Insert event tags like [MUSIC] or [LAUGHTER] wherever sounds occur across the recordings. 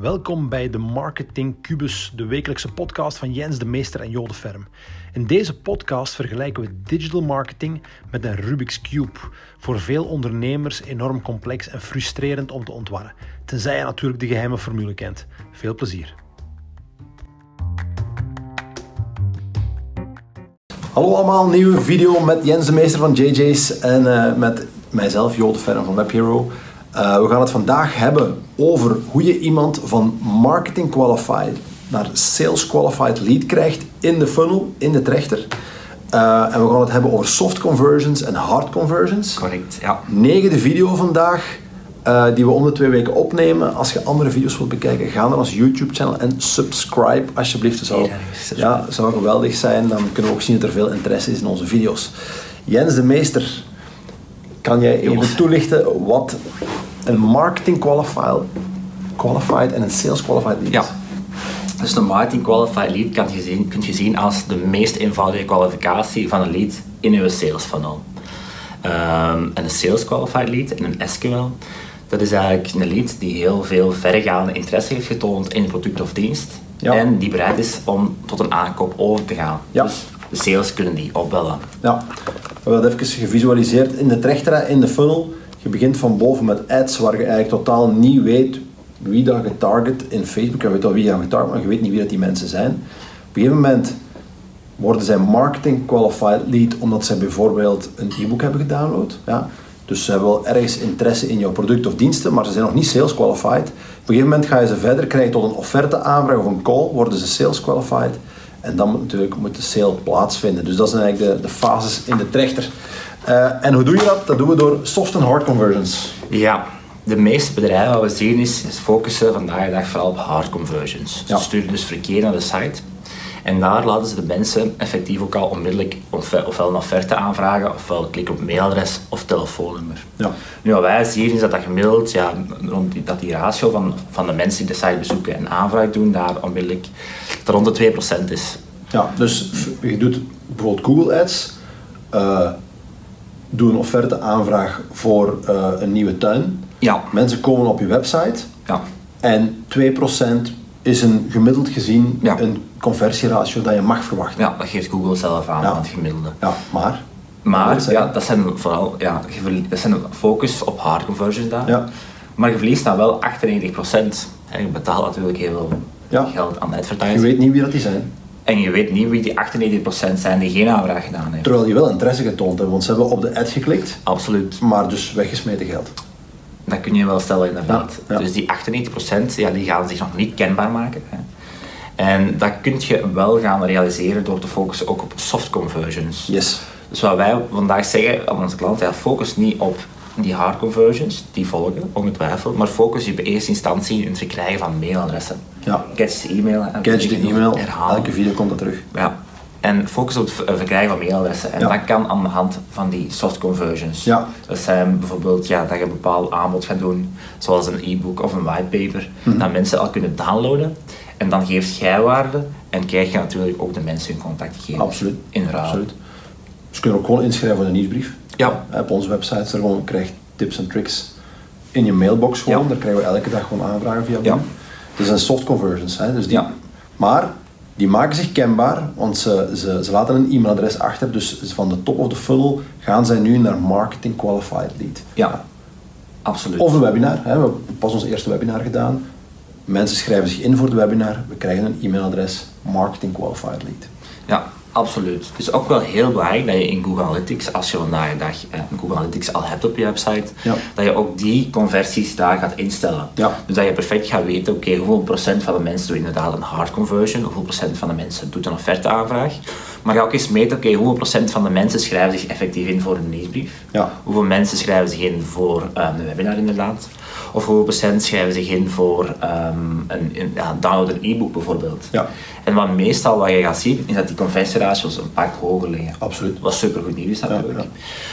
Welkom bij de Marketing Cubus, de wekelijkse podcast van Jens de Meester en Jode Ferm. In deze podcast vergelijken we digital marketing met een Rubik's Cube. Voor veel ondernemers enorm complex en frustrerend om te ontwarren. Tenzij je natuurlijk de geheime formule kent. Veel plezier. Hallo allemaal, nieuwe video met Jens de Meester van JJ's en uh, met mijzelf, Jode Ferm van Web Hero. Uh, we gaan het vandaag hebben over hoe je iemand van marketing qualified naar sales qualified lead krijgt in de funnel, in de trechter. Uh, en we gaan het hebben over soft conversions en hard conversions. Correct, ja. Negende video vandaag, uh, die we om de twee weken opnemen. Als je andere video's wilt bekijken, ga naar ons YouTube channel en subscribe alsjeblieft. Dat zou, ja, zou geweldig zijn. Dan kunnen we ook zien dat er veel interesse is in onze video's. Jens de Meester, kan jij even toelichten wat een marketing qualified, qualified en een sales qualified lead is? Ja. Dus de marketing qualified lead kan je zien, kun je zien als de meest eenvoudige kwalificatie van een lead in uw sales funnel. Um, en een sales qualified lead in een SQL, dat is eigenlijk een lead die heel veel verregaande interesse heeft getoond in een product of dienst. Ja. En die bereid is om tot een aankoop over te gaan. Ja. Dus de sales kunnen die opbellen. Ja, we hebben dat even gevisualiseerd in de trechter, in de funnel. Je begint van boven met ads waar je eigenlijk totaal niet weet wie dat getarget in Facebook. Je weet wel wie je getarget, maar je weet niet wie dat die mensen zijn. Op een gegeven moment worden zij marketing qualified lead omdat zij bijvoorbeeld een e-book hebben gedownload. Ja? Dus ze hebben wel ergens interesse in jouw product of diensten, maar ze zijn nog niet sales qualified. Op een gegeven moment ga je ze verder krijgen tot een offerte aanvraag of een call, worden ze sales qualified. En dan moet natuurlijk moet de sale plaatsvinden. Dus dat zijn eigenlijk de, de fases in de trechter. Uh, en hoe doe je dat? Dat doen we door soft en hard conversions. Ja, de meeste bedrijven wat we zien is, is focussen vandaag de dag vooral op hard conversions. Ze sturen dus verkeer naar de site. En daar laten ze de mensen effectief ook al onmiddellijk ofwel een offerte aanvragen, ofwel klikken op mailadres of telefoonnummer. Ja. Nu wat wij zien is dat dat gemiddeld, ja, rond die, dat die ratio van, van de mensen die de site bezoeken en aanvraag doen, daar onmiddellijk rond de 2% is. Ja, dus je doet bijvoorbeeld Google Ads, uh, doe een offerte aanvraag voor uh, een nieuwe tuin. Ja. Mensen komen op je website ja. en 2% is een gemiddeld gezien ja. een conversieratio dat je mag verwachten. Ja, dat geeft Google zelf aan, ja. het gemiddelde. Ja, maar? Maar, ja, dat zijn vooral, ja, dat zijn focus op hard conversions daar. Ja. Maar je verliest dan wel 98%. En je betaalt natuurlijk heel veel ja. geld aan advertising. Je weet niet wie dat die zijn. En je weet niet wie die 98% zijn die geen aanvraag gedaan heeft. Terwijl die wel interesse getoond hebben, want ze hebben op de ad geklikt. Absoluut. Maar dus weggesmeten geld. Dat kun je wel stellen inderdaad. Ja, Dus die 98% ja, die gaan zich nog niet kenbaar maken. Hè. En dat kun je wel gaan realiseren door te focussen ook op soft conversions. Yes. Dus wat wij vandaag zeggen aan onze klant, ja, focus niet op die hard conversions, die volgen, ongetwijfeld, maar focus je op eerste instantie in het verkrijgen van mailadressen. Ja. Catch de e-mail. Catch de e-mail, elke video komt dat terug. Ja. En focus op het verkrijgen van mailadressen. En dat kan aan de hand van die soft conversions. Ja. Dat zijn bijvoorbeeld ja, dat je een bepaald aanbod gaat doen, zoals een e-book of een whitepaper, mm dat mensen al kunnen downloaden. En dan geeft jij waarde en krijg je natuurlijk ook de mensen hun contactgegevens Absoluut. in ruil. Absoluut. Dus kun je ook gewoon inschrijven voor een nieuwsbrief. Ja. Op onze website gewoon krijg tips en tricks in je mailbox gewoon. Daar krijgen we elke dag gewoon aanvragen via ja. Dat zijn soft conversions. Hè. Dus die, ja. Maar die maken zich kenbaar, want ze, ze, ze laten een e-mailadres achter. Dus van de top of the funnel gaan zij nu naar marketing qualified lead. Ja, absoluut. Of een webinar. Hè. We hebben pas ons eerste webinar gedaan. Mensen schrijven zich in voor het webinar. We krijgen een e-mailadres marketing qualified lead. Ja, Absoluut. Het is ook wel heel belangrijk dat je in Google Analytics, als je vandaag dag eh, Google Analytics al hebt op je website, dat je ook die conversies daar gaat instellen. Ja. Dus dat je perfect gaat weten, oké, hoeveel procent van de mensen doen inderdaad een hard conversion, hoeveel procent van de mensen doet een offerteaanvraag. Maar ga ook eens meten, oké, hoeveel procent van de mensen schrijven zich effectief in voor een nieuwsbrief? Ja. Hoeveel mensen schrijven zich in voor um, een webinar inderdaad? Of hoeveel procent schrijven zich in voor um, een, een ja, download een e-book bijvoorbeeld? Ja. En wat meestal wat je gaat zien, is dat die conversieratio's een pak hoger liggen. Absoluut. Wat super goed nieuws natuurlijk. Ja,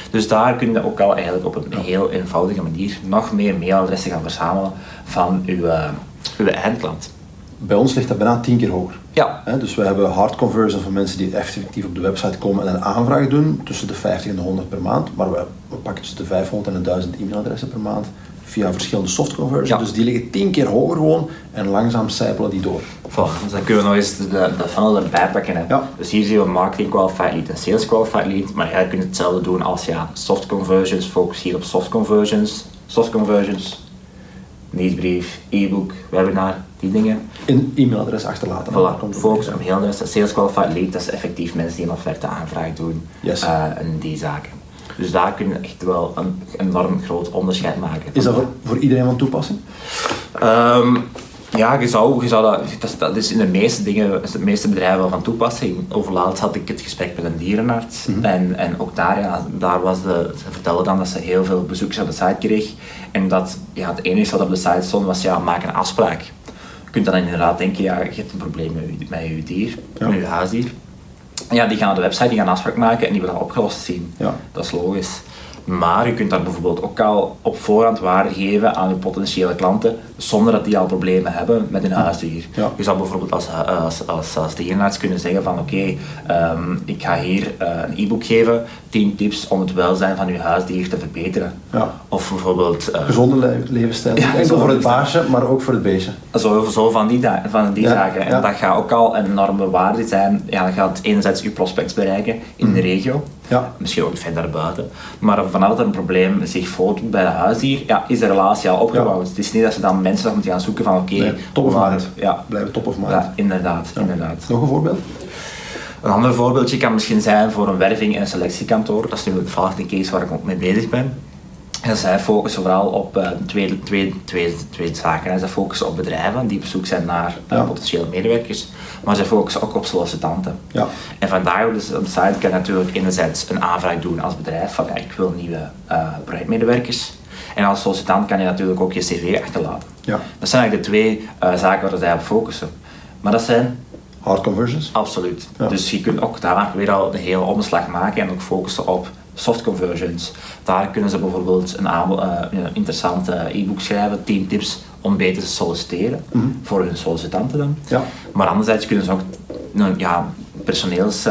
dus daar kun je ook al eigenlijk op een heel eenvoudige manier nog meer mailadressen gaan verzamelen van uw, uh, uw eindklant. Bij ons ligt dat bijna tien keer hoger. Ja. dus we hebben hard conversion van mensen die effectief op de website komen en een aanvraag doen, tussen de 50 en de 100 per maand. Maar we, we pakken tussen de 500 en de 1000 e-mailadressen per maand via verschillende soft conversions. Ja. Dus die liggen tien keer hoger gewoon en langzaam sijpelen die door. Voilà, dus dan kunnen we nog eens de, de funnel erbij pakken. Hè. Ja. Dus hier zien we marketing qualified lead en sales qualified lead, maar jij kunt hetzelfde doen als ja, soft conversions, focus hier op soft conversions, soft conversions, nieuwsbrief, e-book, webinar, die dingen. Een e-mailadres achterlaten. Voilà, focus op heel de sales qualified lead, dat is effectief mensen die een offerte aanvraag doen yes. Uh, en die zaken. Dus daar kun je echt wel een enorm groot onderscheid maken. Is dat voor, voor iedereen van toepassing? Um, ja, je zou, je zou dat, dat, is in de meeste dingen, de meeste bedrijven wel van toepassing. Overlaatst had ik het gesprek met een dierenarts mhm. en, en ook daar, ja, daar was de, ze vertelde dan dat ze heel veel bezoekers op de site kreeg en dat ja, het enige wat op de site stond was ja, maak een afspraak. Je kunt dan inderdaad denken, ja, je hebt een probleem met, met je dier, met je huisdier. Ja, die gaan naar de website, die gaan een afspraak maken en die willen dat opgelost zien. Ja. Dat is logisch. Maar je kunt daar bijvoorbeeld ook al op voorhand waarde geven aan je potentiële klanten, zonder dat die al problemen hebben met hun huisdier. Ja. Je zou bijvoorbeeld als, als, als, als dierenarts kunnen zeggen van oké, ehm, ik ga hier uh, een e-book geven, 10 tips om het welzijn van uw huisdier te verbeteren. Ja. Of bijvoorbeeld... Uh, Gezonde levensstijl, ja, enkel voor het baasje, maar ook voor het beestje. Zo, zo van die, van die zaken. En dat gaat ook al een enorme waarde zijn. Ja, dat gaat enerzijds uw prospects bereiken in de mhm. regio, ja. misschien ook ver daarbuiten. Maar vanaf dat er een probleem zich voordoet bij de huisdier, ja, is de relatie al opgebouwd. Het is niet dat ze dan mensen moeten gaan zoeken van oké... Okay, top of mind. Ja. Blijven top of mind. Ja, inderdaad, inderdaad. Nog een voorbeeld? Een ander voorbeeldje kan misschien zijn voor een werving- en selectiekantoor. Dat is nu toevallig de case waar ik ook mee bezig ben. En zij focussen vooral op uh, twee, twee, twee, twee zaken. En zij focussen op bedrijven die op zoek zijn naar uh, potentiële medewerkers, maar zij focussen ook op sollicitanten. Ja. En vandaar dus op de site kan je natuurlijk enerzijds een aanvraag doen als bedrijf van ja, ik wil nieuwe uh, projectmedewerkers. En als sollicitant kan je natuurlijk ook je cv achterlaten. Ja. Dat zijn eigenlijk de twee zaken waar zij op focussen. Maar dat zijn Hard conversions? Absoluut. Dus je kunt ook daar weer al een hele omslag maken en ook focussen op soft conversions. Daar kunnen ze bijvoorbeeld een, uh, een interessant e-book schrijven, 10 tips om beter te solliciteren mhm. voor hun sollicitanten dan. Ja. Maar anderzijds kunnen ze ook nou, ja, personeels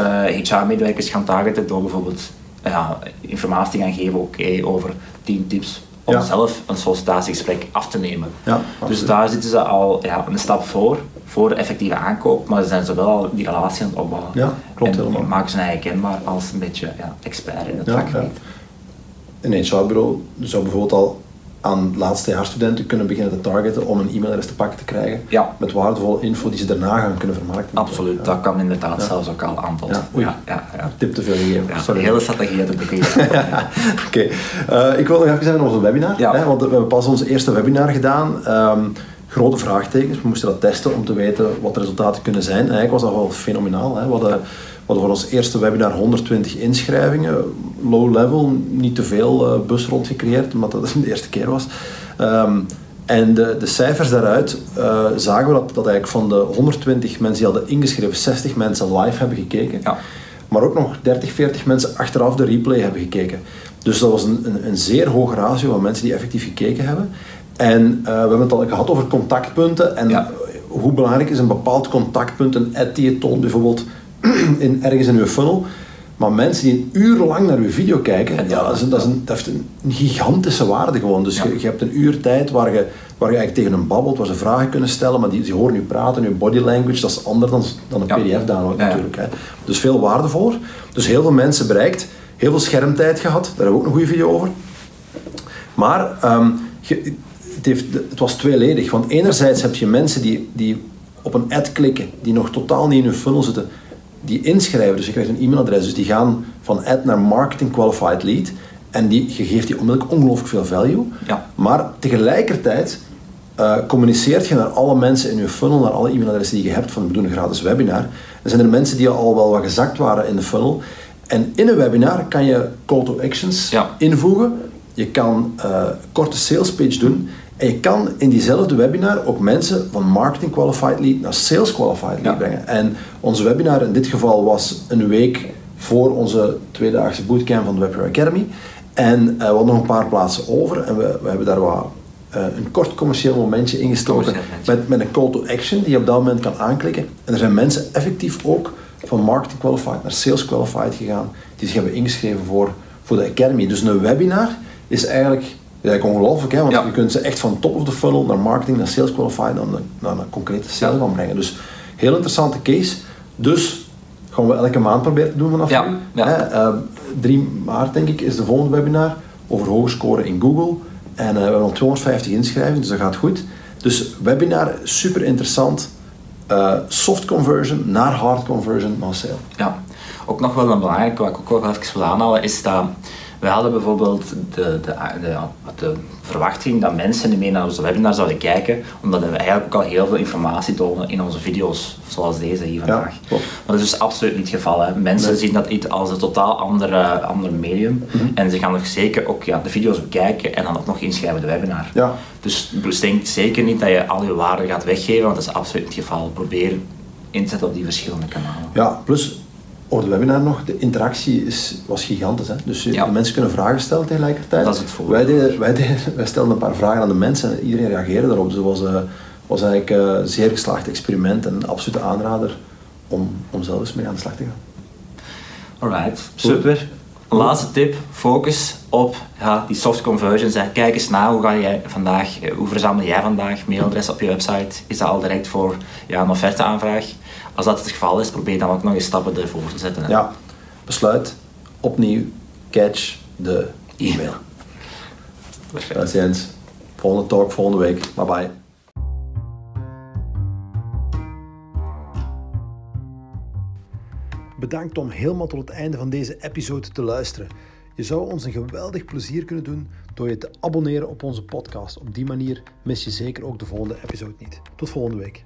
HR-medewerkers eh, gaan targeten door bijvoorbeeld ja, informatie te gaan geven okay, over 10 tips om zelf een sollicitatiegesprek af te nemen. Ja, dus daar zitten ze al ja, een stap voor, voor de effectieve aankoop, maar ze zijn ze wel al die relatie aan het opbouwen. Ja, klopt en helemaal. maken ze eigen kenbaar als een beetje ja, expert in het vakgebied. Een HR-bureau zou bijvoorbeeld al aan laatstejaarsstudenten kunnen beginnen te targeten om een e-mailadres te pakken te krijgen ja. met waardevolle info die ze daarna gaan kunnen vermarkten. Absoluut, dat kan inderdaad zelfs ook al aantal. Ja. Ja, Tip te veel gegeven. Sorry. hele strategie uit de begin. [LAUGHS] Oké, ik wil nog even zeggen over onze webinar, hè, want we hebben pas ons eerste webinar gedaan. Ehm, grote vraagtekens, we moesten dat testen om te weten wat de resultaten kunnen zijn. En eigenlijk was dat wel fenomenaal. Hè. We hadden we hadden voor ons eerste webinar 120 inschrijvingen, low level, niet te veel uh, bus rondgecreëerd, omdat dat [LAUGHS] de eerste keer was. Um, en de, de, cijfers daaruit uh, zagen we dat, dat eigenlijk van de 120 mensen die hadden ingeschreven, 60 mensen live hebben gekeken. Ja. Maar ook nog 30, 40 mensen achteraf de replay hebben gekeken. Dus dat was een, een, een zeer hoge ratio van mensen die effectief gekeken hebben. En uh, we hebben het al gehad over contactpunten en ja. hoe belangrijk is een bepaald contactpunt, een ad die je toont bijvoorbeeld [CLEARS THROAT] in, ergens in uw funnel. Maar mensen die een uur lang naar uw video kijken, ja, dat, is een, dat, is een, dat heeft een gigantische waarde gewoon. Dus je, je, hebt een uur tijd waar je, waar je eigenlijk tegen hem babbelt, waar ze vragen kunnen stellen, maar die, die horen u praten, uw body language, dat is anders dan, dan een pdf-download natuurlijk. Hè. Dus veel waarde voor. Dus heel veel mensen bereikt, heel veel schermtijd gehad, daar hebben we ook een goede video over. Maar um, het, heeft, het was tweeledig, want enerzijds heb je mensen die, die op een ad klikken, die nog totaal niet in hun funnel zitten, die inschrijven, dus je krijgt een e-mailadres, dus die gaan van ad naar marketing qualified lead en die, je geeft die onmiddellijk ongelooflijk veel value. Ja. Maar tegelijkertijd uh, communiceert je naar alle mensen in je funnel, naar alle e-mailadressen die je hebt van we doen een gratis webinar. Dan zijn er mensen die al wel wat gezakt waren in de funnel. En in een webinar kan je call to actions invoegen. Je kan uh, korte sales page doen en je kan in diezelfde webinar ook mensen van marketing qualified lead naar sales qualified lead brengen. En onze webinar in dit geval was een week voor onze tweedaagse bootcamp van de Webware Academy. En uh, we hadden nog een paar plaatsen over en we, we hebben daar wat uh, een kort commercieel momentje ingestoken met, met een call to action die je op dat moment kan aanklikken. En er zijn mensen effectief ook van marketing qualified naar sales qualified gegaan, die zich hebben ingeschreven voor, voor de Academy. Dus een webinar is eigenlijk, is ongelooflijk, hè? want je kunt ze echt van top of the funnel naar marketing, naar sales qualified, naar, naar een concrete sale gaan brengen. Dus heel interessante case. Dus gaan we elke maand proberen te doen vanaf ja, nu. Ja. 3 ehm, maart denk ik is de volgende webinar over hoge scoren in Google. En uh, we hebben al 250 inschrijvingen, dus dat gaat goed. Dus webinar, super interessant. Uh, soft conversion naar hard conversion naar sale. Ja, ook nog wel een belangrijke, wat ik ook wel even wil aanhalen, is dat we hadden bijvoorbeeld de, de, de, de, verwachting dat mensen meer naar onze webinar zouden kijken, omdat we eigenlijk ook al heel veel informatie tonen in onze video's, zoals deze hier vandaag. Ja, maar dat is dus absoluut niet het geval. Hè. Mensen zien dat iets als een totaal andere, andere medium mhm. en ze gaan nog zeker ook ja, de video's bekijken en dan ook nog inschrijven de webinar. Ja. Dus, dus denk zeker niet dat je al je waarde gaat weggeven, want dat is absoluut niet het geval. Probeer in te zetten op die verschillende kanalen. Ja, plus over de webinar nog, de interactie is, was gigantisch. Hè? Dus de mensen kunnen vragen stellen tegelijkertijd. Dat is het Wij, deden, wij, deden, [LAUGHS] wij stelden een paar vragen aan de mensen en iedereen reageerde daarop. Dus het was, uh, was eigenlijk een uh, zeer geslaagd experiment en een absolute aanrader om, om zelf eens mee aan de slag te gaan. Alright, super. Laatste tip, focus op ja, die soft conversions. Hè. Kijk eens na, hoe, ga jij vandaag, eh, hoe verzamel jij vandaag mailadres op je website? Is dat al direct voor ja, een offerteaanvraag? Als dat het geval is, probeer dan ook nog eens stappen ervoor te zetten. Hè. Ja, besluit, opnieuw, catch de e-mail. Jens. Volgende talk, volgende week. Bye bye. Bedankt om helemaal tot het einde van deze episode te luisteren. Je zou ons een geweldig plezier kunnen doen door je te abonneren op onze podcast. Op die manier mis je zeker ook de volgende episode niet. Tot volgende week.